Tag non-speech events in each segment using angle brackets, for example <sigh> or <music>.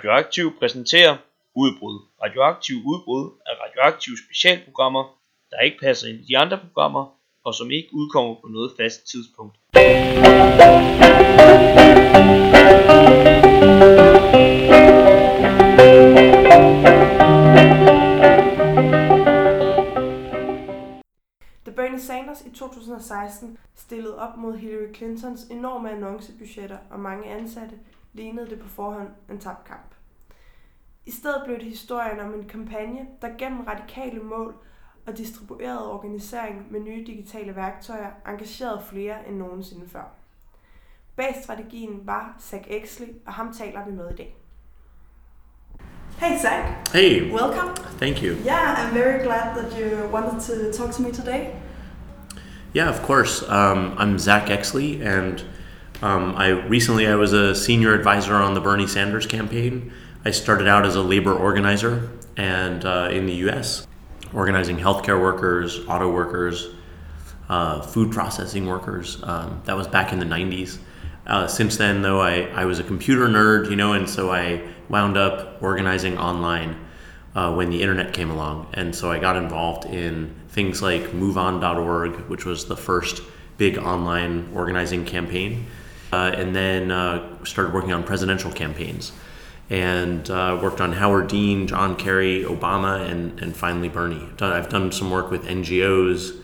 Radioaktiv præsenterer Udbrud. Radioaktiv udbrud er radioaktive specialprogrammer, der ikke passer ind i de andre programmer, og som ikke udkommer på noget fast tidspunkt. Da Bernie Sanders i 2016 stillede op mod Hillary Clintons enorme annoncebudgetter og mange ansatte, lignede det på forhånd en tabt kamp. I stedet blev det historien om en kampagne, der gennem radikale mål og distribueret organisering med nye digitale værktøjer engagerede flere end nogensinde før. Bag strategien var Zach Exley, og ham taler vi med i dag. Hey Zach, Hey, welcome. thank you. Yeah, I'm very glad that you wanted to talk to me today. Yeah, of course. Um, I'm Zach Exley, and um, I recently I was a senior advisor on the Bernie Sanders campaign. I started out as a labor organizer, and uh, in the U.S., organizing healthcare workers, auto workers, uh, food processing workers. Um, that was back in the 90s. Uh, since then, though, I, I was a computer nerd, you know, and so I wound up organizing online uh, when the internet came along. And so I got involved in things like MoveOn.org, which was the first big online organizing campaign, uh, and then uh, started working on presidential campaigns and uh, worked on Howard Dean, John Kerry, Obama, and, and finally Bernie. Done, I've done some work with NGOs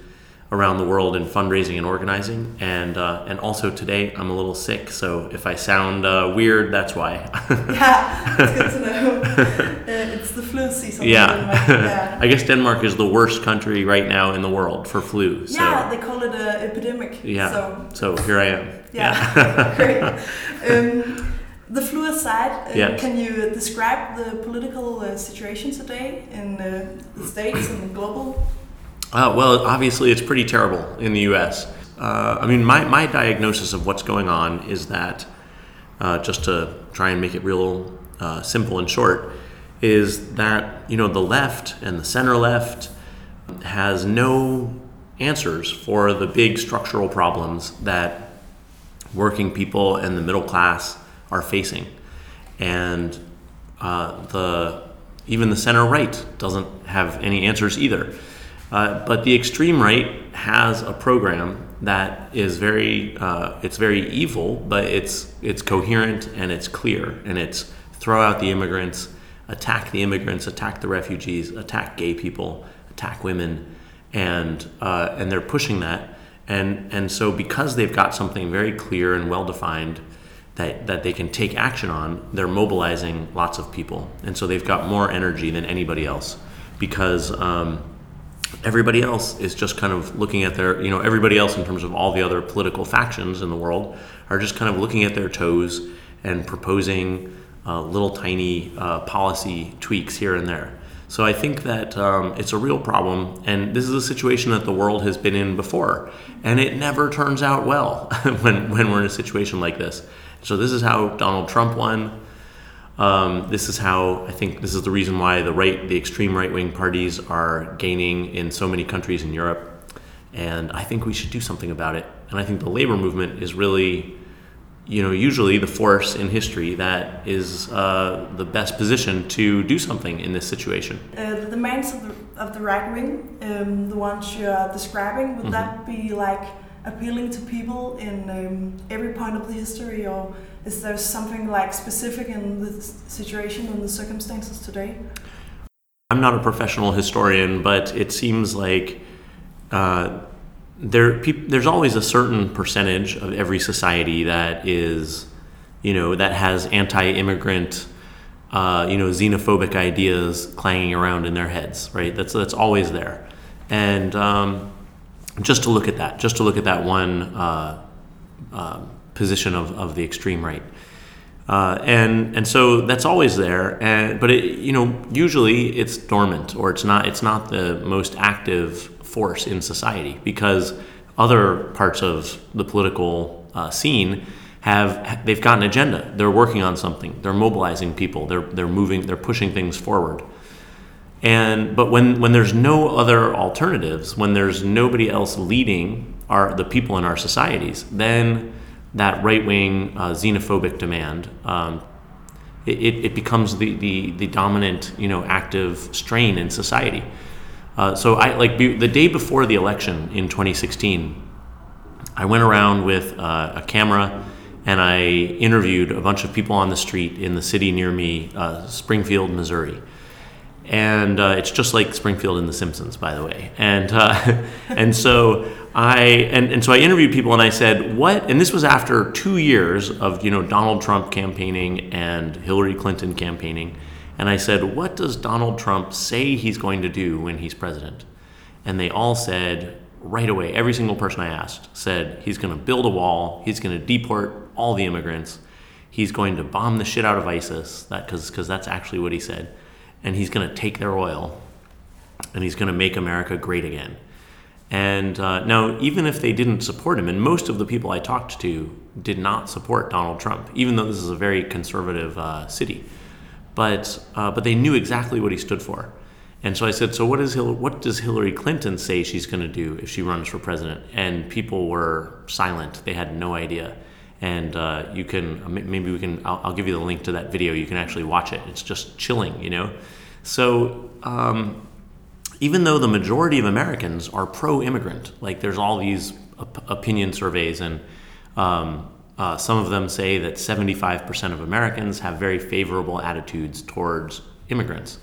around the world in fundraising and organizing, and uh, and also today I'm a little sick, so if I sound uh, weird, that's why. <laughs> Yeah, it's good to know. <laughs> uh, it's the flu season. yeah, <laughs> yeah. I guess Denmark is the worst country right now in the world for flu. So Yeah, they call it an epidemic. yeah, So, so here I am. yeah, great. Um, the flu aside, uh, can you describe the political uh, situation today in uh, the States and global? Uh, well, obviously, it's pretty terrible in the U.S. Uh, I mean, my, my diagnosis of what's going on is that, uh, just to try and make it real uh, simple and short, is that you know the left and the center left has no answers for the big structural problems that working people and the middle class are facing, and uh, the even the center right doesn't have any answers either. Uh, but the extreme right has a program that is very uh, it's very evil, but it's it's coherent and it's clear and it's throw out the immigrants, attack the immigrants, attack the refugees, attack gay people, attack women, and uh, and they're pushing that. And and so because they've got something very clear and well defined that, that they can take action on, they're mobilizing lots of people. And so they've got more energy than anybody else because um, everybody else is just kind of looking at their, you know, everybody else in terms of all the other political factions in the world are just kind of looking at their toes and proposing uh, little tiny uh, policy tweaks here and there. So I think that um, it's a real problem, and this is a situation that the world has been in before, and it never turns out well <laughs> when, when we're in a situation like this. So this is how Donald Trump won. Um, this is how I think this is the reason why the right, the extreme right wing parties are gaining in so many countries in Europe, and I think we should do something about it. And I think the labor movement is really, you know, usually the force in history that is uh, the best position to do something in this situation. Uh, the demands of the, of the right wing, um, the ones you are describing, would that be like appealing to people in um, every point of the history, or is there something like specific in the situation and the circumstances today? I'm not a professional historian, but it seems like uh, there peop- there's always a certain percentage of every society that is, you know, that has anti-immigrant, uh, you know, xenophobic ideas clanging around in their heads, right? That's that's always there, and um, just to look at that, just to look at that one uh, uh, position of, of the extreme right. Uh, and and so that's always there, and but it, you know usually it's dormant or it's not it's not the most active force in society because other parts of the political uh, scene have they've got an agenda. They're working on something. They're mobilizing people. They're they're moving. They're pushing things forward. And but when when there's no other alternatives, when there's nobody else leading our the people in our societies, then that right wing uh, xenophobic demand um, it, it, becomes the, the, the dominant, you know, active strain in society. Uh, so I like be, the day before the election in 2016, I went around with uh, a camera and I interviewed a bunch of people on the street in the city near me, uh, Springfield, Missouri. And uh, it's just like Springfield in The Simpsons, by the way. And uh, <laughs> and so I and, and so I interviewed people and I said, what? And this was after two years of you know Donald Trump campaigning and Hillary Clinton campaigning. And I said, what does Donald Trump say he's going to do when he's president? And they all said, right away, every single person I asked said he's going to build a wall, he's going to deport all the immigrants, he's going to bomb the shit out of ISIS, that because that's actually what he said, and he's going to take their oil, and he's going to make America great again. And uh, now, even if they didn't support him, and most of the people I talked to did not support Donald Trump, even though this is a very conservative uh, city, but uh, but they knew exactly what he stood for. And so I said, so what, is Hil- what does Hillary Clinton say she's going to do if she runs for president? And people were silent; they had no idea. And uh, you can uh, maybe we can I'll, I'll, give you the link to that video. You can actually watch it. It's just chilling, you know. So um, even though the majority of Americans are pro-immigrant, like there's all these op- opinion surveys, and um, uh, some of them say that 75% of Americans have very favorable attitudes towards immigrants.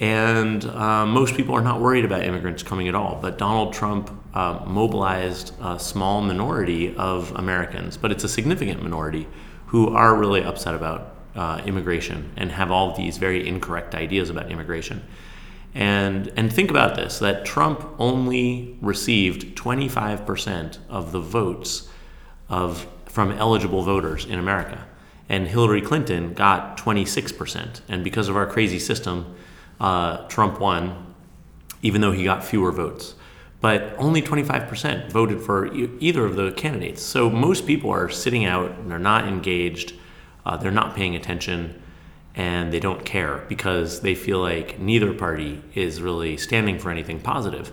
And uh, most people are not worried about immigrants coming at all. But Donald Trump uh, mobilized a small minority of Americans, but it's a significant minority, who are really upset about uh, immigration and have all these very incorrect ideas about immigration. And, and think about this that Trump only received 25% of the votes of, from eligible voters in America. And Hillary Clinton got 26%. And because of our crazy system, uh, Trump won, even though he got fewer votes. But only 25% voted for either of the candidates. So most people are sitting out and they're not engaged, uh, they're not paying attention, and they don't care because they feel like neither party is really standing for anything positive.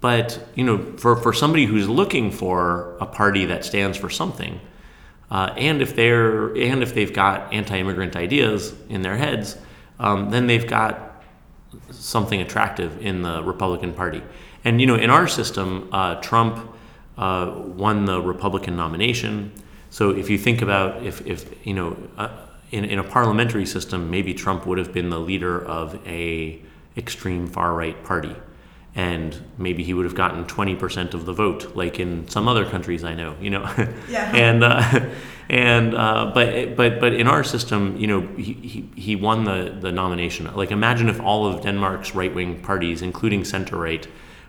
But you know, for, for somebody who's looking for a party that stands for something, uh, and if they're and if they've got anti-immigrant ideas in their heads, um, then they've got something attractive in the Republican Party. And you know, in our system, uh, Trump uh, won the Republican nomination. So if you think about if, if you know, uh, in, in a parliamentary system, maybe Trump would have been the leader of a extreme far right party, and maybe he would have gotten twenty percent of the vote, like in some other countries I know. You know, <laughs> Yeah. and. Uh, <laughs> and uh, but but but in our system, you know, he, he, he won the the nomination. Like imagine if all of Denmark's right wing parties, including center right,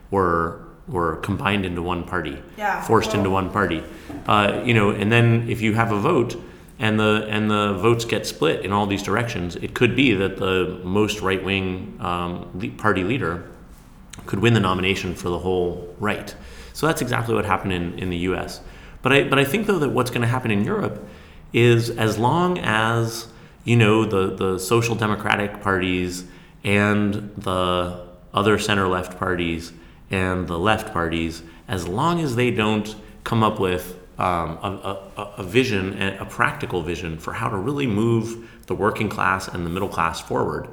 were were combined into one party, Yeah, forced into one party. Uh, you know, and then if you have a vote. And the and the votes get split in all these directions. It could be that the most right wing um, party leader could win the nomination for the whole right. So that's exactly what happened in, in the US. But I, but I think, though, that what's going to happen in Europe is as long as, you know, the, the social democratic parties and the other center left parties and the left parties, as long as they don't come up with um, a, a, a vision, and a practical vision for how to really move the working class and the middle class forward,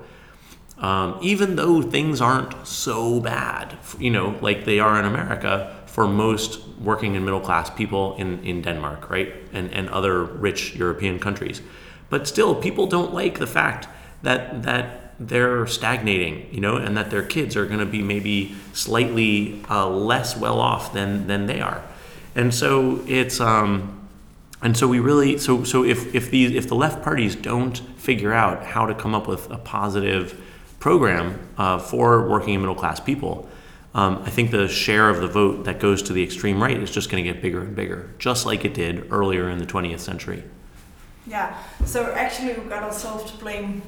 um, even though things aren't so bad, you know, like they are in America for most working and middle class people in, in Denmark, right? And, and other rich European countries. But still, people don't like the fact that, that they're stagnating, you know, and that their kids are going to be maybe slightly uh, less well off than, than they are. And so it's, um, and so we really so so if if these if the left parties don't figure out how to come up with a positive program uh, for working and middle class people, um, I think the share of the vote that goes to the extreme right is just going to get bigger and bigger, just like it did earlier in the 20th century. Yeah. So actually, we've got ourselves to blame.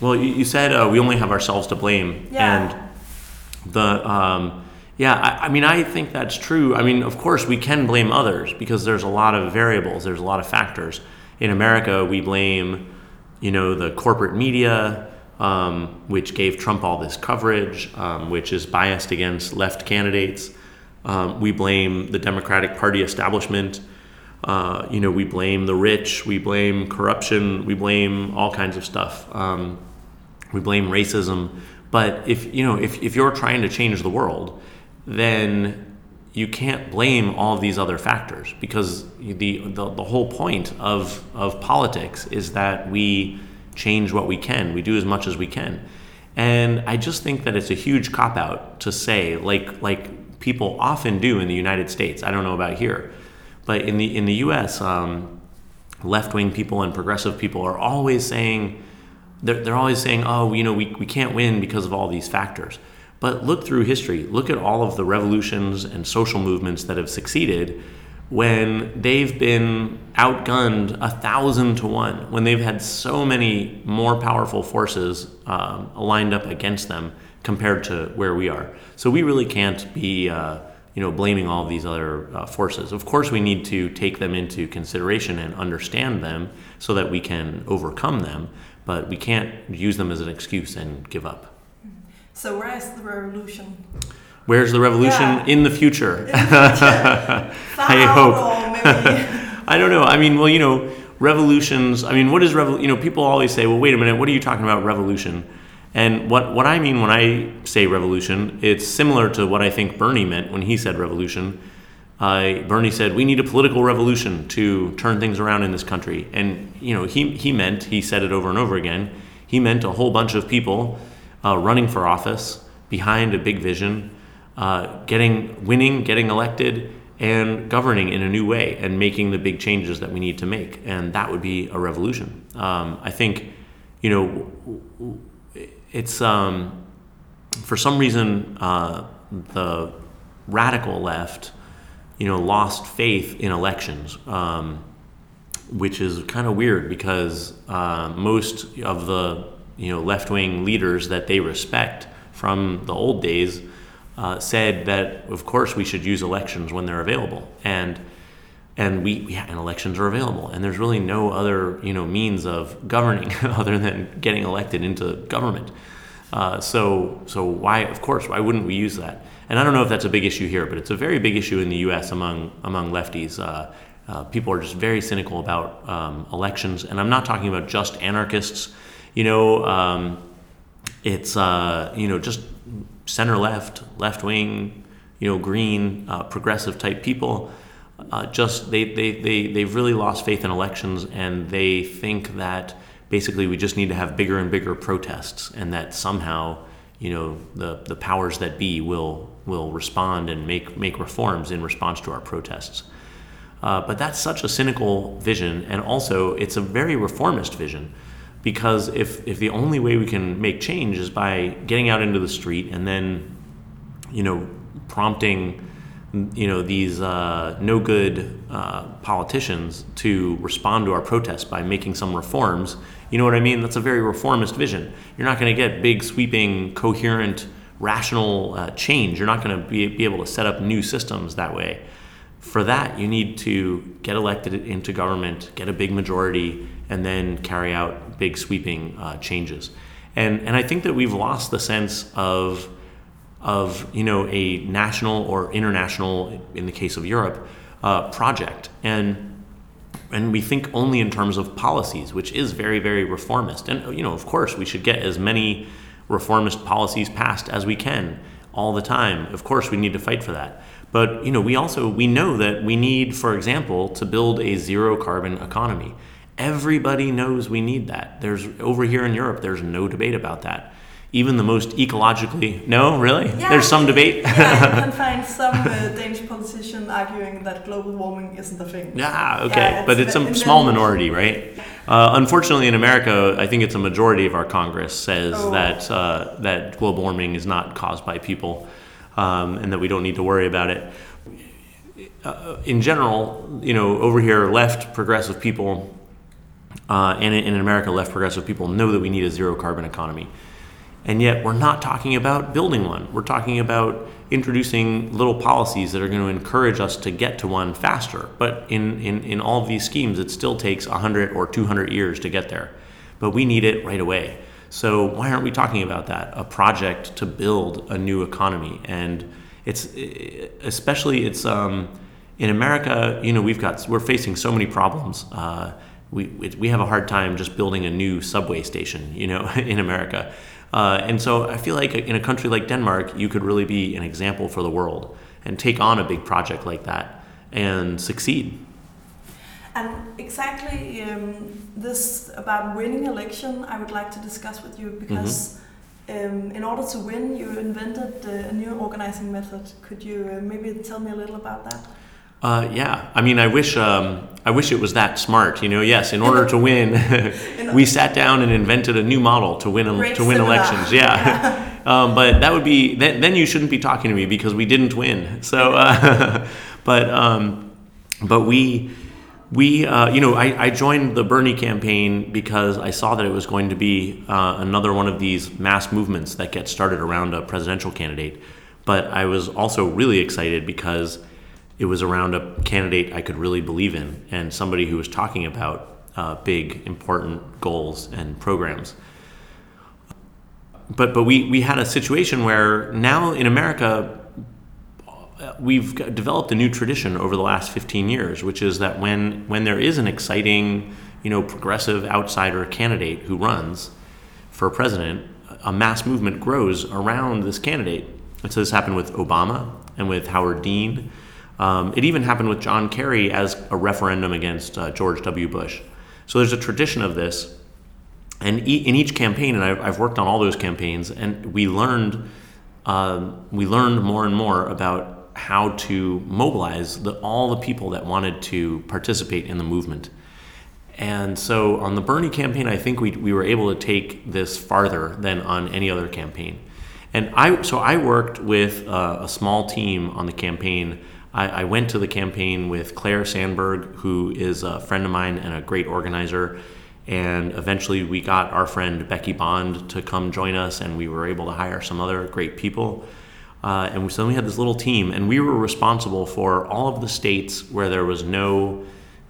Well, you, you said uh, we only have ourselves to blame, Yeah. and the um, yeah, I, I mean, I think that's true. I mean, of course, we can blame others because there's a lot of variables, there's a lot of factors. In America, we blame, you know, the corporate media, um, which gave Trump all this coverage, um, which is biased against left candidates. Um, we blame the Democratic Party establishment. Uh, you know, we blame the rich, we blame corruption, we blame all kinds of stuff. Um, we blame racism. But if you know, if, if you're trying to change the world, then you can't blame all these other factors because the, the, the whole point of, of politics is that we change what we can, we do as much as we can. And I just think that it's a huge cop out to say, like, like people often do in the United States. I don't know about here, but in the in the U.S., um, left wing people and progressive people are always saying, they're, they're always saying, oh, you know, we, we can't win because of all these factors. But look through history. Look at all of the revolutions and social movements that have succeeded when they've been outgunned a thousand to one, when they've had so many more powerful forces um, lined up against them compared to where we are. So we really can't be, uh, you know, blaming all of these other uh, forces. Of course, we need to take them into consideration and understand them so that we can overcome them. But we can't use them as an excuse and give up. So where is the revolution? Where's the revolution Yeah. in the future? In the future? <laughs> I hope. <laughs> I don't know. I mean, well, you know, revolutions. I mean, what is revol? You know, people always say, "Well, wait a minute. What are you talking about, revolution?" And what what I mean when I say revolution, it's similar to what I think Bernie meant when he said revolution. Uh, Bernie said we need a political revolution to turn things around in this country, and you know, he he meant he said it over and over again. He meant a whole bunch of people uh, running for office behind a big vision, uh, getting winning, getting elected, and governing in a new way and making the big changes that we need to make. And that would be a revolution. Um, I think, you know, it's um, for some reason uh, the radical left, you know, lost faith in elections. Um, which is kind of weird because uh, most of the you know left wing leaders that they respect from the old days uh, said that of course we should use elections when they're available and and we yeah, and elections are available. And there's really no other you know means of governing <laughs> other than getting elected into government. Uh, so so why of course why wouldn't we use that? And I don't know if that's a big issue here but it's a very big issue in the U.S. among among lefties. Uh, uh, people are just very cynical about um, elections. And I'm not talking about just anarchists. You know um, it's uh, you know just center left, left wing, you know green, uh, progressive type people. Uh, just they, they they they've really lost faith in elections, and they think that basically we just need to have bigger and bigger protests, and that somehow you know the the powers that be will will respond and make make reforms in response to our protests. Uh, but that's such a cynical vision, and also it's a very reformist vision because if, if the only way we can make change is by getting out into the street and then you know prompting you know these uh, no good uh, politicians to respond to our protests by making some reforms. You know what i mean? That's a very reformist vision. You're not going to get big sweeping coherent rational uh, change. You're not going to be, be able to set up new systems that way. For that you need to get elected into government get a big majority and then carry out big sweeping uh, changes. And, and I think that we've lost the sense of, of you know, a national or international, in the case of Europe, uh, project. And, and we think only in terms of policies, which is very, very reformist. And, you know, of course, we should get as many reformist policies passed as we can all the time. Of course, we need to fight for that. But, you know, we also, we know that we need, for example, to build a zero carbon economy. Everybody knows we need that. There's over here in Europe, there's no debate about that. Even the most ecologically, no, really? Yeah, there's some debate. yeah, you can find some uh, <laughs> Danish politician arguing that global warming isn't a thing. Yeah, okay, Yeah, but it's it's a small minority, right? Uh, unfortunately, in America, I think it's a majority of our Congress says Oh. that uh, that global warming is not caused by people, um, and that we don't need to worry about it. Uh, in general, you know, over here, left progressive people, uh, and in in America, left progressive people know that we need a zero carbon economy. And yet, we're not talking about building one. We're talking about introducing little policies that are going to encourage us to get to one faster. But in, in, in all of these schemes, it still takes 100 or 200 years to get there. But we need it right away. So, why aren't we talking about that? A project to build a new economy. And it's especially, it's, um, in America, you know, we've got we're facing so many problems. Uh, we we have a hard time just building a new subway station, you know, <laughs> in America. Uh, and so I feel like in a country like Denmark, you could really be an example for the world and take on a big project like that and succeed. And exactly um, this about winning election, I would like to discuss with you because mm-hmm. um, in order to win, you invented a new organizing method. Could you uh, maybe tell me a little about that? Uh, yeah, I mean, I wish um, I wish it was that smart. You know, yes. In order to win, <laughs> we sat down and invented a new model to win to win elections. Yeah, yeah. <laughs> um, but that would be then, then. You shouldn't be talking to me because we didn't win. So, uh, <laughs> but um, but we we uh, you know I, I, joined the Bernie campaign because I saw that it was going to be uh, another one of these mass movements that get started around a presidential candidate. But I was also really excited because it was around a candidate I could really believe in and somebody who was talking about uh, big, important goals and programs. But but we, we had a situation where now in America we've developed a new tradition over the last 15 years, which is that when when there is an exciting, you know, progressive outsider candidate who runs for president, a mass movement grows around this candidate. And so this happened with Obama and with Howard Dean um, it even happened with John Kerry as a referendum against uh, George W. Bush. So there's a tradition of this. And e- in each campaign, and I've, I've, worked on all those campaigns, and we learned, um, we learned more and more about how to mobilize the, all the people that wanted to participate in the movement. And so on the Bernie campaign, I think we, we were able to take this farther than on any other campaign. And I, so I worked with uh, a small team on the campaign I, I, went to the campaign with Claire Sandberg, who is a friend of mine and a great organizer. And eventually, we got our friend Becky Bond to come join us, and we were able to hire some other great people. Uh, and so we had this little team, and we were responsible for all of the states where there was no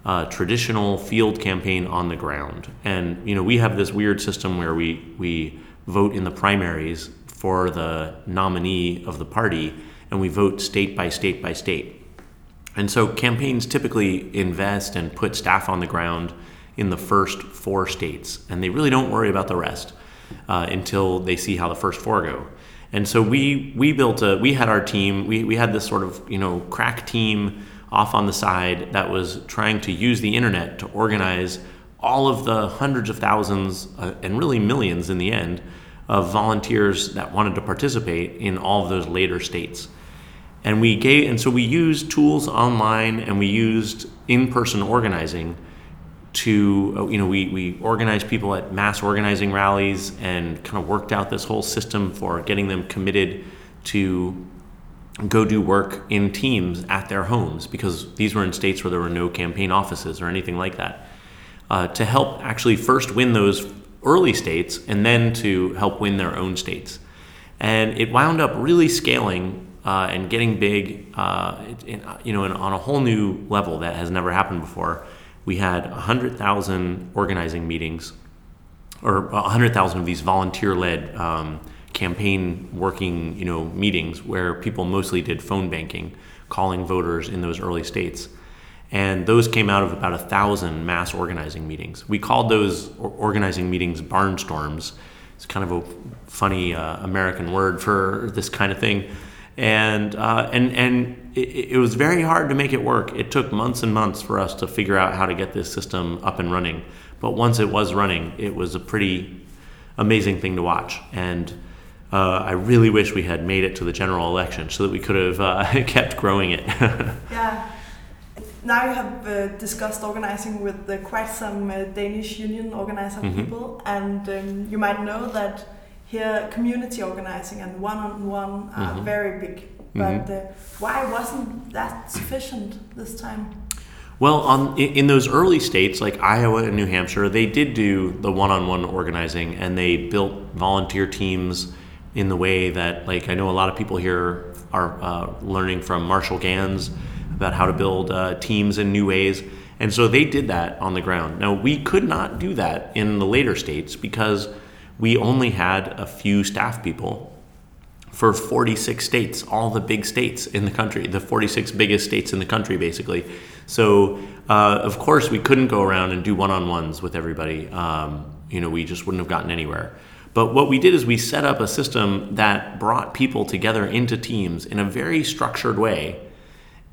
uh, traditional field campaign on the ground. And you know, we have this weird system where we we vote in the primaries for the nominee of the party, and we vote state by state by state. And so campaigns typically invest and put staff on the ground in the first four states, and they really don't worry about the rest uh, until they see how the first four go. And so we we built a we had our team we, we had this sort of you know crack team off on the side that was trying to use the internet to organize all of the hundreds of thousands uh, and really millions in the end of volunteers that wanted to participate in all of those later states and we gave and so we used tools online and we used in-person organizing to uh, you know we, we organized people at mass organizing rallies and kind of worked out this whole system for getting them committed to go do work in teams at their homes because these were in states where there were no campaign offices or anything like that uh, to help actually first win those early states and then to help win their own states. And it wound up really scaling uh, and getting big, uh, in, you know, in, on a whole new level that has never happened before. We had 100,000 organizing meetings, or 100,000 of these volunteer-led um, campaign working, you know, meetings where people mostly did phone banking, calling voters in those early states. And those came out of about a thousand mass organizing meetings. We called those organizing meetings barnstorms. It's kind of a funny uh, American word for this kind of thing and uh, and and it, it, was very hard to make it work. It took months and months for us to figure out how to get this system up and running. But once it was running, it was a pretty amazing thing to watch. And uh, I really wish we had made it to the general election so that we could have uh, <laughs> kept growing it. <laughs> yeah. Now you have uh, discussed organizing with quite some uh, Danish union organizer mm-hmm. people, and um, you might know that here community organizing and one-on-one are mm-hmm. very big but mm-hmm. uh, why wasn't that sufficient this time well on in those early states like iowa and new hampshire they did do the one-on-one organizing and they built volunteer teams in the way that like i know a lot of people here are uh, learning from marshall ganz about how to build uh, teams in new ways and so they did that on the ground now we could not do that in the later states because we only had a few staff people for 46 states, all the big states in the country, the 46 biggest states in the country, basically. So, uh, of course, we couldn't go around and do one on ones with everybody. Um, you know, we just wouldn't have gotten anywhere. But what we did is we set up a system that brought people together into teams in a very structured way.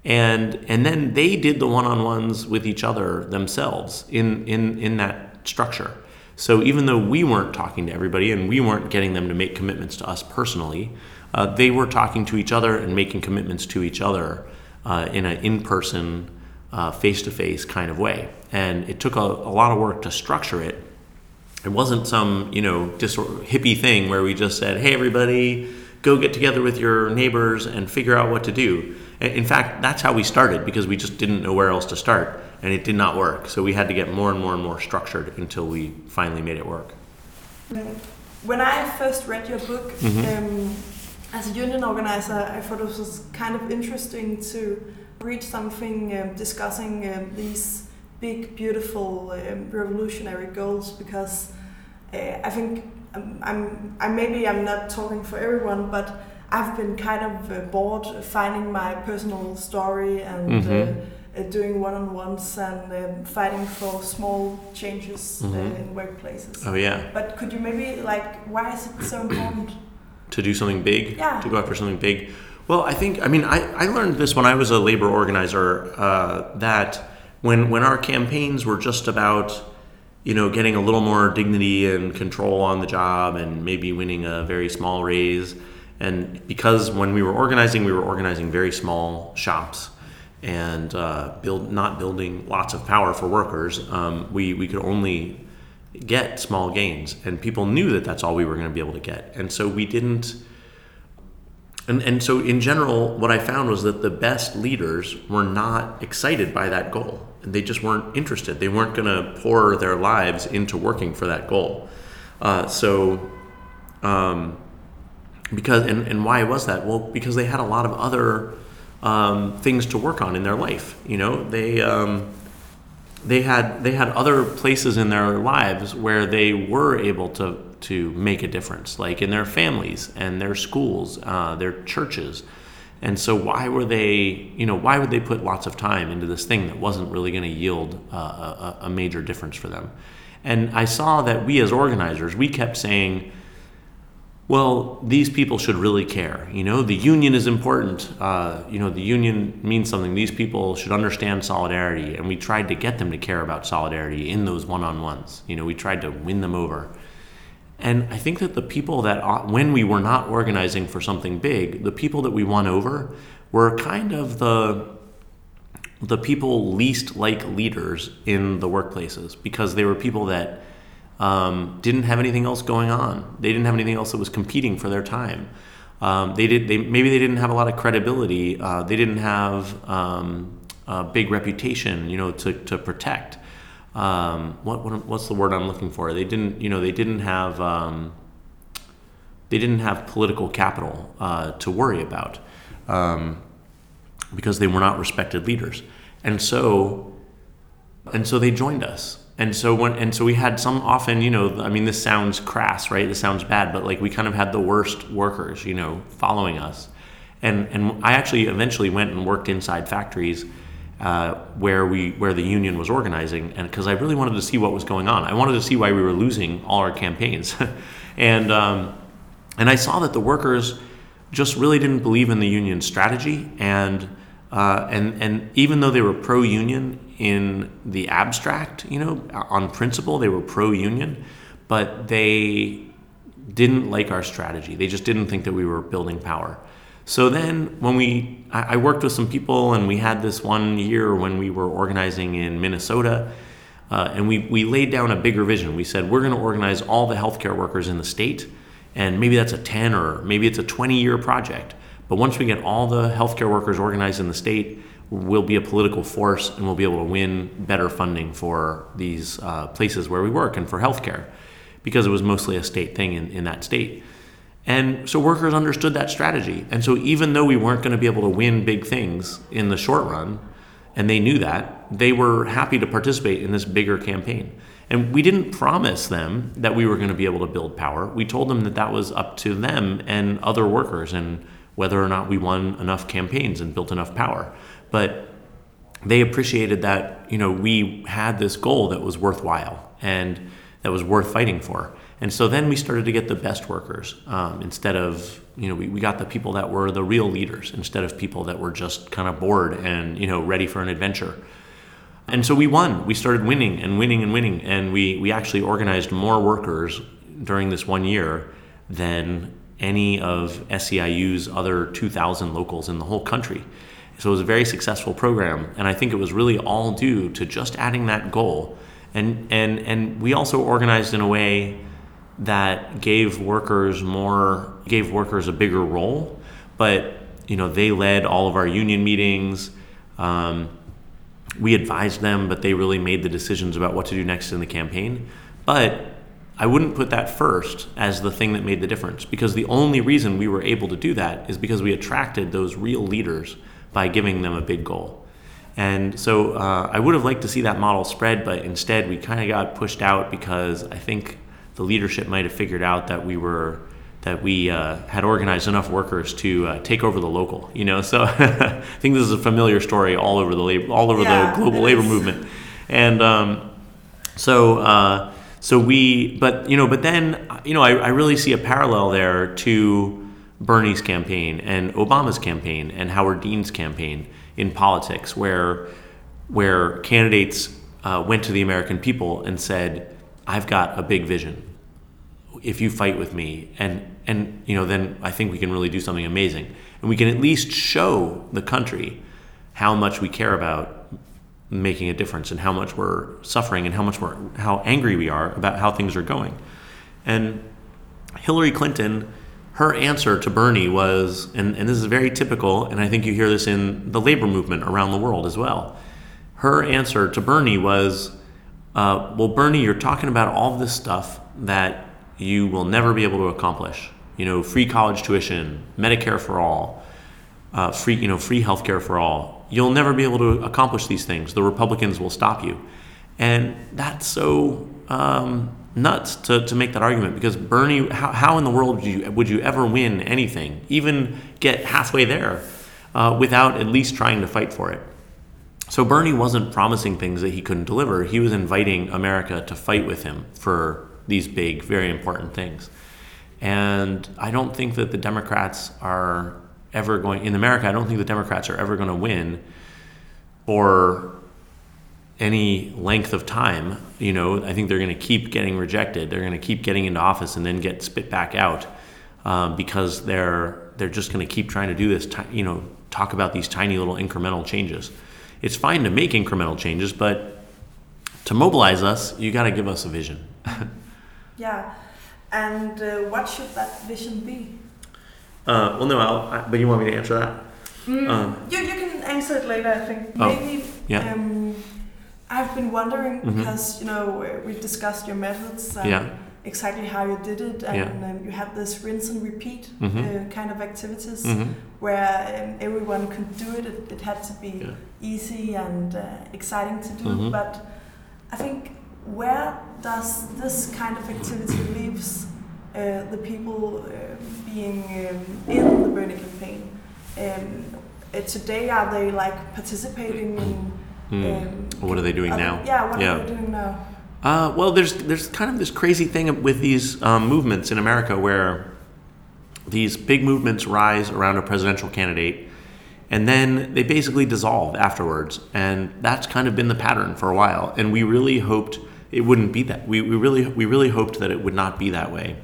And, and then they did the one on ones with each other themselves in, in, in that structure. So even though we weren't talking to everybody and we weren't getting them to make commitments to us personally, uh, they were talking to each other and making commitments to each other uh, in an in-person, face-to-face kind of way. And it took a, a, lot of work to structure it. It wasn't some you know just hippie thing where we just said, "Hey, everybody, go get together with your neighbors and figure out what to do." In fact, that's how we started because we just didn't know where else to start, and it did not work. So we had to get more and more and more structured until we finally made it work. When I first read your book, mm-hmm. um, as a union organizer, I thought it was kind of interesting to read something um, discussing um, these big, beautiful, um, revolutionary goals because uh, I think um, I'm, I maybe I'm not talking for everyone, but I've been kind of uh, bored finding my personal story and. Uh, mm-hmm. Uh, doing one-on-ones and um, fighting for small changes uh, mm-hmm. in workplaces. Oh yeah. But could you maybe like why is it so important? to do something big, yeah. to go after something big. Well, I think, I mean, I, I learned this when I was a labor organizer uh, that when, when our campaigns were just about, you know, getting a little more dignity and control on the job and maybe winning a very small raise. And because when we were organizing, we were organizing very small shops and uh, build not building lots of power for workers, um, we, we could only get small gains and people knew that that's all we were going to be able to get. And so we didn't and, and so in general what i found was that the best leaders were not excited by that goal. And they just weren't interested. They weren't going to pour their lives into working for that goal. Uh, so um, because and, and why was that? Well because they had a lot of other um, things to work on in their life you know they um, they had they had other places in their lives where they were able to to make a difference, like in their families and their schools, uh, their churches. And so, why were they, you know, why would they put lots of time into this thing that wasn't really going to yield uh, a, a major difference for them? And I saw that we as organizers, we kept saying, well, these people should really care. You know, the union is important. Uh, you know, the union means something. These people should understand solidarity. And we tried to get them to care about solidarity in those one on ones. You know, we tried to win them over. And I think that the people that, when we were not organizing for something big, the people that we won over were kind of the, the people least like leaders in the workplaces because they were people that um, didn't have anything else going on. They didn't have anything else that was competing for their time. Um, they did. They maybe they didn't have a lot of credibility. Uh, they didn't have um, a big reputation, you know, to to protect. Um, what, what, what's the word I'm looking for? They didn't. You know, they didn't have. Um, they didn't have political capital uh, to worry about um, because they were not respected leaders, and so and so they joined us and so when and so we had some often you know i mean this sounds crass right? This sounds bad but like we kind of had the worst workers you know following us. And and i actually eventually went and worked inside factories uh, where we where the union was organizing and because i really wanted to see what was going on. I wanted to see why we were losing all our campaigns. <laughs> And um, and i saw that the workers just really didn't believe in the union strategy and uh, and and even though they were pro-union in the abstract, you know, on principle, they were pro-union, but they didn't like our strategy. They just didn't think that we were building power. So then, when we, I worked with some people, and we had this one year when we were organizing in Minnesota, uh, and we we laid down a bigger vision. We said we're going to organize all the healthcare workers in the state, and maybe that's a ten or maybe it's a twenty year project but once we get all the healthcare workers organized in the state, we'll be a political force and we'll be able to win better funding for these uh, places where we work and for healthcare because it was mostly a state thing in, in that state. And so workers understood that strategy. And so even though we weren't going to be able to win big things in the short run, and they knew that, they were happy to participate in this bigger campaign. And we didn't promise them that we were going to be able to build power. We told them that that was up to them and other workers and whether or not we won enough campaigns and built enough power. But they appreciated that, you know, we had this goal that was worthwhile and that was worth fighting for. And so then we started to get the best workers um, instead of, you know, we, we got the people that were the real leaders instead of people that were just kind of bored and, you know, ready for an adventure. And so we won. We started winning and winning and winning. And we, we actually organized more workers during this one year than any of SEIU's other 2,000 locals in the whole country. So it was a very successful program. And I think it was really all due to just adding that goal. And, and, and we also organized in a way that gave workers more, gave workers a bigger role. But, you know, they led all of our union meetings. Um, we advised them, but they really made the decisions about what to do next in the campaign. But I wouldn't put that first as the thing that made the difference because the only reason we were able to do that is because we attracted those real leaders by giving them a big goal. And so uh, I would have liked to see that model spread, but instead we kind of got pushed out because I think the leadership might have figured out that we were that we uh, had organized enough workers to uh, take over the local. You know, <laughs> so I think this is a familiar story all over the labor, all over Yeah, the global labor movement, and um, so uh, so we, but you know, but then you know, I, I really see a parallel there to Bernie's campaign and Obama's campaign and Howard Dean's campaign in politics, where where candidates uh, went to the American people and said, "I've got a big vision. If you fight with me, and and you know, then I think we can really do something amazing, and we can at least show the country how much we care about making a difference and how much we're suffering and how much we're how angry we are about how things are going." And Hillary Clinton, her answer to Bernie was, and, and this is very typical, and I think you hear this in the labor movement around the world as well. Her answer to Bernie was, uh, Well, Bernie, you're talking about all this stuff that you will never be able to accomplish. You know, free college tuition, Medicare for all, uh, free, you know, free healthcare for all. You'll never be able to accomplish these things. The Republicans will stop you, and that's so um, nuts to, to make that argument because Bernie, how, how in the world would you would you ever win anything, even get halfway there, uh, without at least trying to fight for it? So Bernie wasn't promising things that he couldn't deliver. He was inviting America to fight with him for these big, very important things. And I don't think that the Democrats are ever going in America. I don't think the Democrats are ever going to win for any length of time. You know, I think they're going to keep getting rejected. They're going to keep getting into office and then get spit back out um, because they're they're just going to keep trying to do this. Ti- you know, talk about these tiny little incremental changes. It's fine to make incremental changes, but to mobilize us, you got to give us a vision. <laughs> Yeah. And uh, what should that vision be? Uh, well, no, I'll, I, but you want me to answer that? Um, You, you can answer it later, I think. Oh, Maybe. yeah. Um, I've been wondering Mhm. because you know we discussed your methods and Yeah. exactly how you did it, and Yeah. um, you had this rinse and repeat Mhm. uh, kind of activities hmm where um, everyone could do it. It, it had to be Yeah. easy and uh, exciting to do, Mhm. but I think where does this kind of activity leaves uh, the people uh, being um, in the Bernie campaign? Um, uh, today, are they like participating in? Um, What are they doing they- now? Yeah, what Yeah. are they doing now? Uh, well, there's there's kind of this crazy thing with these um, movements in America where these big movements rise around a presidential candidate, and then they basically dissolve afterwards, and that's kind of been the pattern for a while. And we really hoped it wouldn't be that. We, we really we really hoped that it would not be that way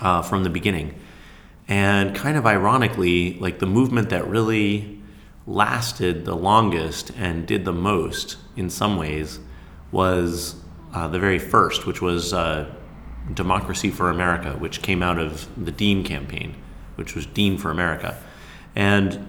uh, from the beginning. And kind of ironically, like the movement that really lasted the longest and did the most in some ways was uh, the very first, which was uh, Democracy for America, which came out of the Dean campaign, which was Dean for America, and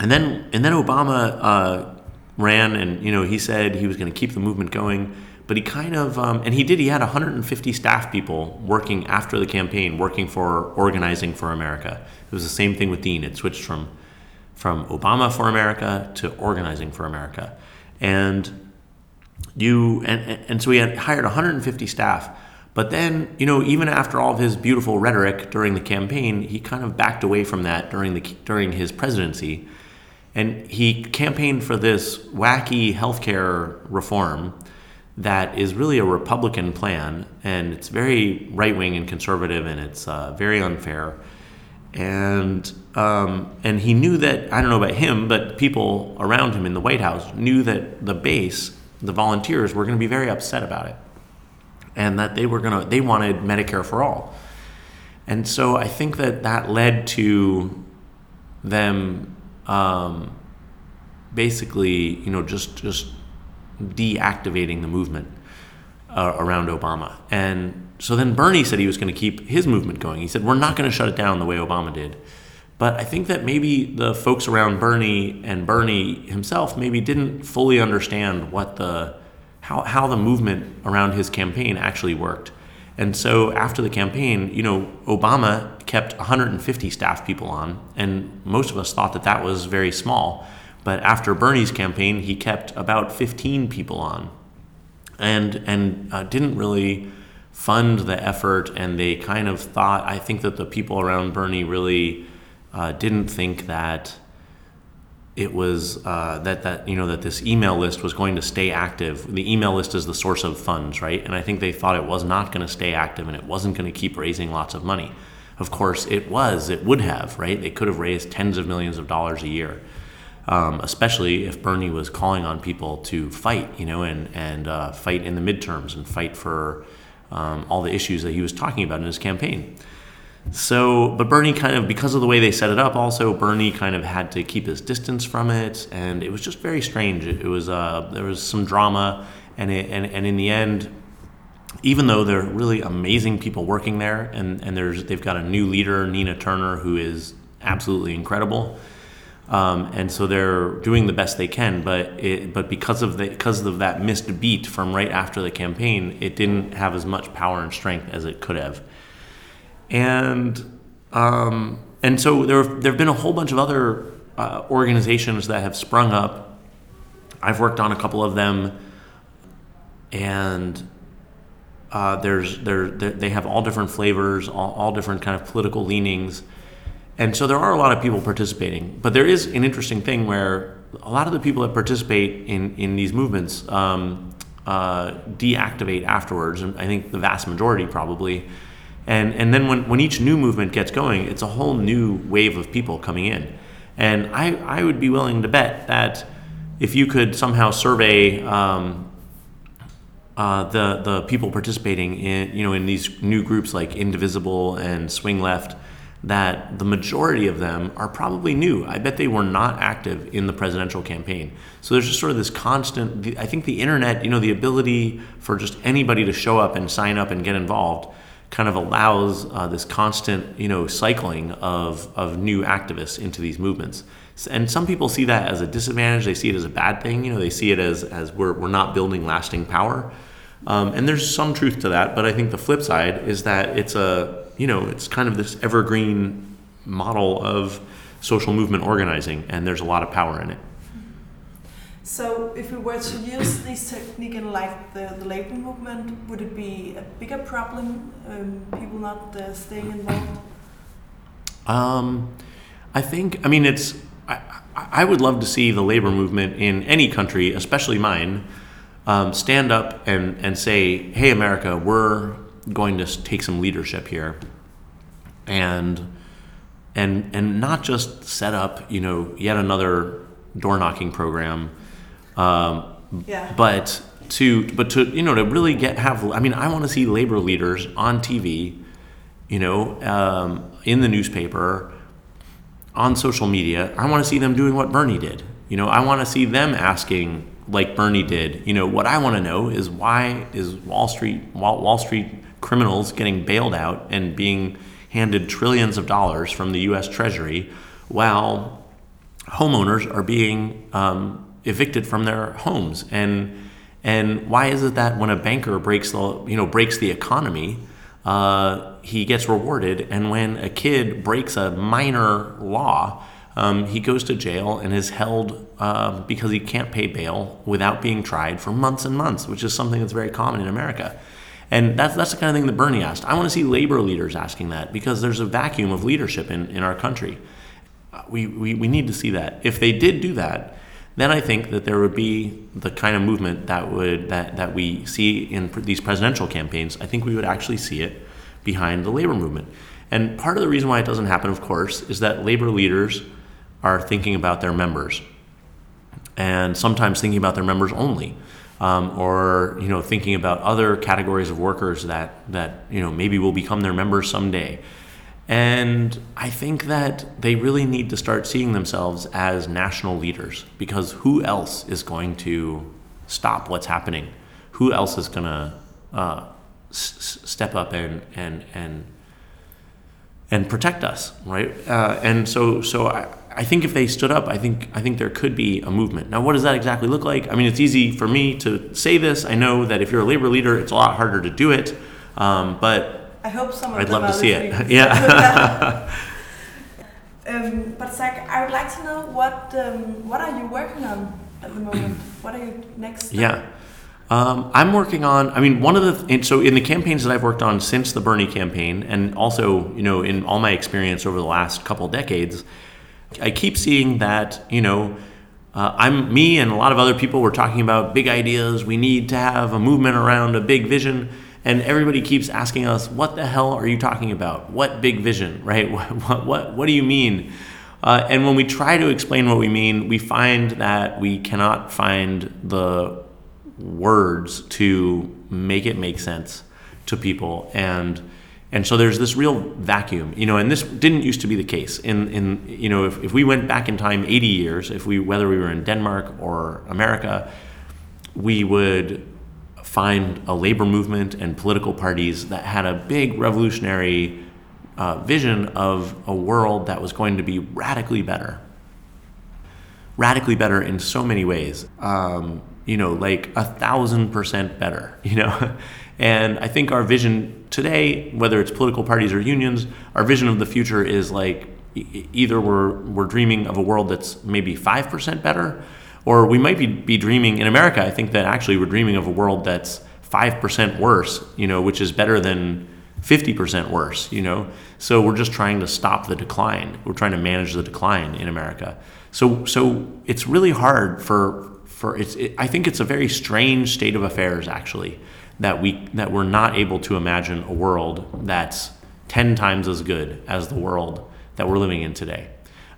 and then and then Obama uh, ran, and you know he said he was going to keep the movement going, but he kind of um, and he did. He had 150 staff people working after the campaign, working for Organizing for America. It was the same thing with Dean. It switched from from Obama for America to Organizing for America, and you and and so he had hired 150 staff. But then, you know, even after all of his beautiful rhetoric during the campaign, he kind of backed away from that during the during his presidency, and he campaigned for this wacky healthcare reform that is really a Republican plan, and it's very right wing and conservative, and it's uh, very unfair. And um, and he knew that I don't know about him, but people around him in the White House knew that the base, the volunteers, were going to be very upset about it, and that they were going to they wanted Medicare for all. And so I think that that led to them um, basically, you know, just just deactivating the movement uh, around Obama. And so then Bernie said he was going to keep his movement going. He said, We're not going to shut it down the way Obama did. But I think that maybe the folks around Bernie and Bernie himself maybe didn't fully understand what the how, how the movement around his campaign actually worked. And so after the campaign, you know, Obama kept 150 staff people on, and most of us thought that that was very small. But after Bernie's campaign, he kept about 15 people on, and and uh, didn't really fund the effort. And they kind of thought, I think that the people around Bernie really uh, didn't think that it was uh, that that you know that this email list was going to stay active. The email list is the source of funds, right? And I think they thought it was not going to stay active and it wasn't going to keep raising lots of money. Of course, it was. It would have, right? They could have raised tens of millions of dollars a year um, especially if Bernie was calling on people to fight, you know, and and uh, fight in the midterms and fight for um, all the issues that he was talking about in his campaign. So, but Bernie kind of, because of the way they set it up, also Bernie kind of had to keep his distance from it, and it was just very strange. It, it was uh, there was some drama, and it, and and in the end, even though they're really amazing people working there, and and there's they've got a new leader, Nina Turner, who is absolutely incredible. Um, and so they're doing the best they can. But it, but because of the because of that missed beat from right after the campaign, it didn't have as much power and strength as it could have. And um, and so there there have been a whole bunch of other uh, organizations that have sprung up. I've worked on a couple of them, and uh, there's there they have all different flavors, all, all different kind of political leanings and so there are a lot of people participating, but there is an interesting thing where a lot of the people that participate in, in these movements um, uh, deactivate afterwards, and I think the vast majority probably. And, and then when, when each new movement gets going, it's a whole new wave of people coming in. And I, I would be willing to bet that if you could somehow survey um, uh, the, the people participating in, you know, in these new groups like Indivisible and Swing Left, that the majority of them are probably new. I bet they were not active in the presidential campaign. So there's just sort of this constant, I think the internet, you know, the ability for just anybody to show up and sign up and get involved kind of allows uh, this constant, you know, cycling of, of new activists into these movements. And some people see that as a disadvantage. They see it as a bad thing. You know, they see it as, as we're, we're not building lasting power. Um, and there's some truth to that. But I think the flip side is that it's a, you know, it's kind of this evergreen model of social movement organizing, and there's a lot of power in it. So, if we were to use this technique in like the, the labor movement, would it be a bigger problem? Um, people not uh, staying involved. Um, I think. I mean, it's. I, I would love to see the labor movement in any country, especially mine, um, stand up and, and say, "Hey, America, we're going to take some leadership here and and and not just set up you know yet another door knocking program um, yeah. but to but to you know to really get have i mean i want to see labor leaders on tv you know um, in the newspaper on social media i want to see them doing what bernie did you know i want to see them asking like bernie did you know what i want to know is why is wall street wall, wall street criminals getting bailed out and being handed trillions of dollars from the U.S. Treasury, while homeowners are being um, evicted from their homes. And and why is it that when a banker breaks the you know breaks the economy, uh, he gets rewarded, and when a kid breaks a minor law, Um, he goes to jail and is held uh, because he can't pay bail without being tried for months and months, which is something that's very common in America. And that's, that's the kind of thing that Bernie asked. I want to see labor leaders asking that because there's a vacuum of leadership in, in our country. We, we, we need to see that. If they did do that, then I think that there would be the kind of movement that would that, that we see in these presidential campaigns. I think we would actually see it behind the labor movement. And part of the reason why it doesn't happen, of course, is that labor leaders are thinking about their members, and sometimes thinking about their members only, um, or you know thinking about other categories of workers that that you know maybe will become their members someday. And I think that they really need to start seeing themselves as national leaders because who else is going to stop what's happening? Who else is going to uh, s- step up and and and and protect us, right? Uh, and so, so I, I think if they stood up, I think I think there could be a movement. Now, what does that exactly look like? I mean, it's easy for me to say this. I know that if you're a labor leader, it's a lot harder to do it. Um, but I hope some of I'd them love are to see it. listening. <laughs> yeah. <laughs> Um, but Zach, I would like to know what um, what are you working on at the moment? <clears throat> What are your next? steps? Yeah. Um, I'm working on. I mean, one of the and so in the campaigns that I've worked on since the Bernie campaign, and also you know in all my experience over the last couple decades, I keep seeing that you know uh, I'm me and a lot of other people were talking about big ideas. We need to have a movement around a big vision, and everybody keeps asking us, "What the hell are you talking about? What big vision? <laughs> Right? What what what do you mean?" Uh, and when we try to explain what we mean, we find that we cannot find the words to make it make sense to people and and so there's this real vacuum you know and this didn't used to be the case in in you know if, if we went back in time 80 years if we whether we were in denmark or america we would find a labor movement and political parties that had a big revolutionary uh, vision of a world that was going to be radically better radically better in so many ways. Um, you know, like a thousand percent better, <laughs> you know? and I think our vision today, whether it's political parties or unions, our vision of the future is like either we're, we're dreaming of a world that's maybe 5% better, or we might be, be dreaming in America, I think that actually we're dreaming of a world that's 5% worse, you know, which is better than 50% worse, you know? So we're just trying to stop the decline. We're trying to manage the decline in America. So, so it's really hard for, for it's, it, I think it's a very strange state of affairs actually that we, that we're not able to imagine a world that's 10 times as good as the world that we're living in today.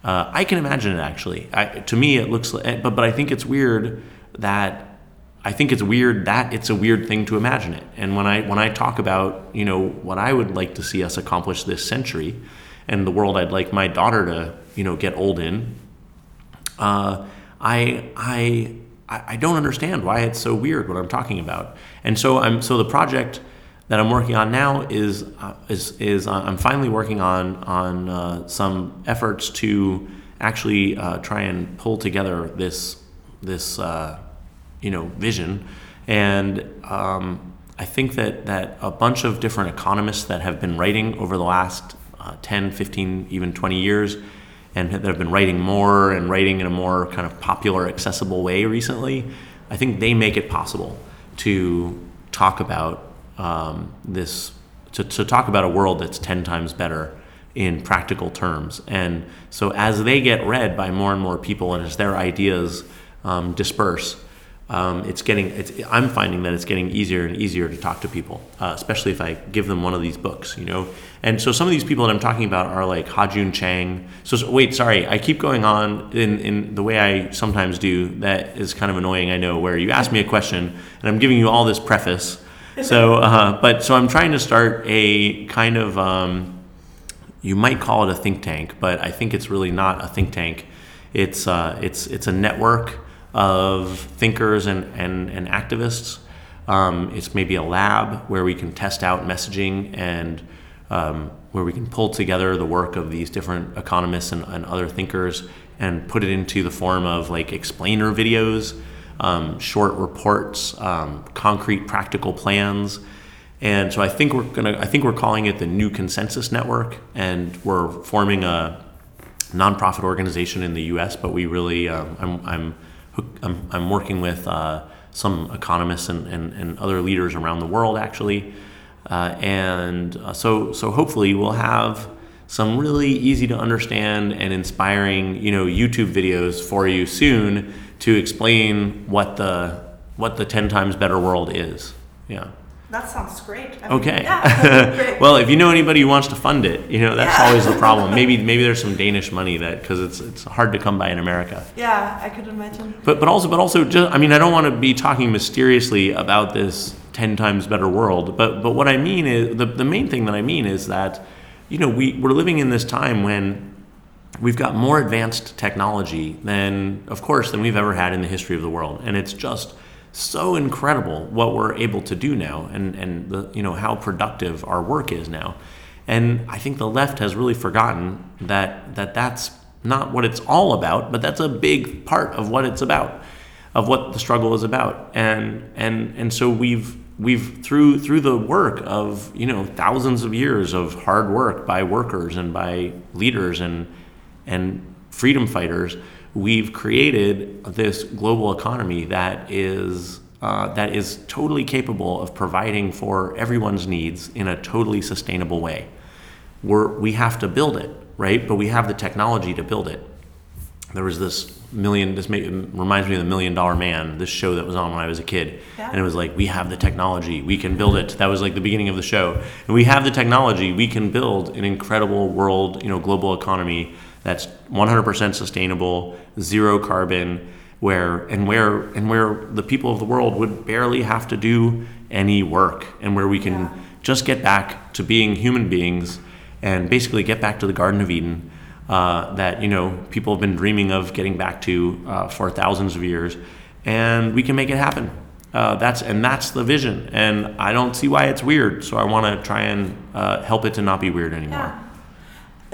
Uh, I can imagine it actually. I, to me, it looks, like, but, but I think it's weird that I think it's weird that it's a weird thing to imagine it. And when I when I talk about you know what I would like to see us accomplish this century, and the world I'd like my daughter to you know get old in, uh, I I I don't understand why it's so weird what I'm talking about. And so I'm so the project that I'm working on now is uh, is is uh, I'm finally working on on uh, some efforts to actually uh, try and pull together this this uh, you know vision. And um, I think that that a bunch of different economists that have been writing over the last uh, 10 15 even 20 years and that have been writing more and writing in a more kind of popular accessible way recently I think they make it possible to talk about um, this to, to talk about a world that's 10 times better in practical terms. And so as they get read by more and more people and as their ideas um, disperse um, it's getting it's, i'm finding that it's getting easier and easier to talk to people uh, especially if i give them one of these books you know? And so some of these people that i'm talking about are like Ha-Joon Chang. So, so wait sorry i keep going on in, in the way i sometimes do that is kind of annoying i know where you ask me a question and i'm giving you all this preface so uh, but so i'm trying to start a kind of um, you might call it a think tank but i think it's really not a think tank. It's uh, it's it's a network of thinkers and, and, and activists. Um, it's maybe a lab where we can test out messaging and um, where we can pull together the work of these different economists and, and other thinkers and put it into the form of like explainer videos, um, short reports, um, concrete practical plans. And so I think we're gonna I think we're calling it the New Consensus Network, and we're forming a nonprofit organization in the U.S., but we really um, I'm, I'm I'm I'm working with uh, some economists and, and, and other leaders around the world actually, uh, and uh, so so hopefully we'll have some really easy to understand and inspiring you know YouTube videos for you soon to explain what the what the 10 times better world is. Yeah. That sounds great. I mean, okay. Yeah, <laughs> well, if you know anybody who wants to fund it, you know that's yeah. always the problem. <laughs> Maybe maybe there's some Danish money that because it's it's hard to come by in America. Yeah, I could imagine. But but also but also just I mean I don't want to be talking mysteriously about this ten times better world. But but what I mean is the the main thing that I mean is that you know we we're living in this time when we've got more advanced technology than of course than we've ever had in the history of the world, and it's just so incredible what we're able to do now and, and the, you know how productive our work is now. And I think the left has really forgotten that, that that's not what it's all about, but that's a big part of what it's about, of what the struggle is about. And and and so we've we've through through the work of you know thousands of years of hard work by workers and by leaders and and freedom fighters, we've created this global economy that is uh, that is totally capable of providing for everyone's needs in a totally sustainable way. We're, we have to build it, right? But we have the technology to build it. There was this million, this reminds me of the Million Dollar Man, this show that was on when I was a kid. Yeah. And it was like, we have the technology, we can build it. That was like the beginning of the show. And we have the technology, we can build an incredible world, you know, global economy that's 100% sustainable, zero carbon, where and where and where the people of the world would barely have to do any work, and where we can yeah. just get back to being human beings and basically get back to the Garden of Eden uh, that you know people have been dreaming of getting back to uh, for thousands of years, and we can make it happen. Uh, that's and that's the vision, and I don't see why it's weird. So I want to try and uh, help it to not be weird anymore. Yeah.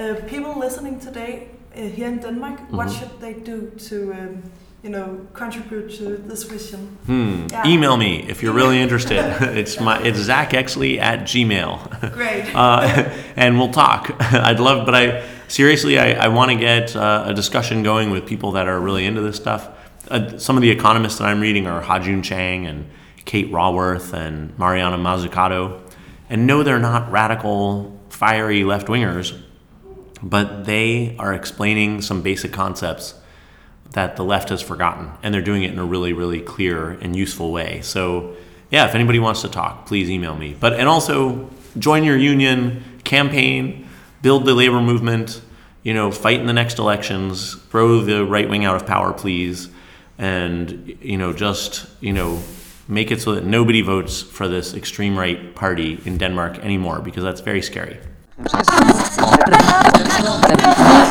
Uh, people listening today uh, here in Denmark, mm-hmm. what should they do to, um, you know, contribute to this vision? Hmm. Yeah. Email me if you're really interested. <laughs> it's my it's Zach Exley at Gmail. Great. <laughs> uh, and we'll talk. <laughs> I'd love, but I seriously, I, I want to get uh, a discussion going with people that are really into this stuff. Uh, some of the economists that I'm reading are Ha-Joon Chang and Kate Raworth and Mariana Mazzucato. And no, they're not radical, fiery left wingers, but they are explaining some basic concepts that the left has forgotten, and they're doing it in a really, really clear and useful way. So, yeah, if anybody wants to talk, please email me. But and also join your union, campaign, build the labor movement. You know, fight in the next elections, throw the right wing out of power, please, and you know, just you know, make it so that nobody votes for this extreme right party in Denmark anymore because that's very scary. Pues Gracias.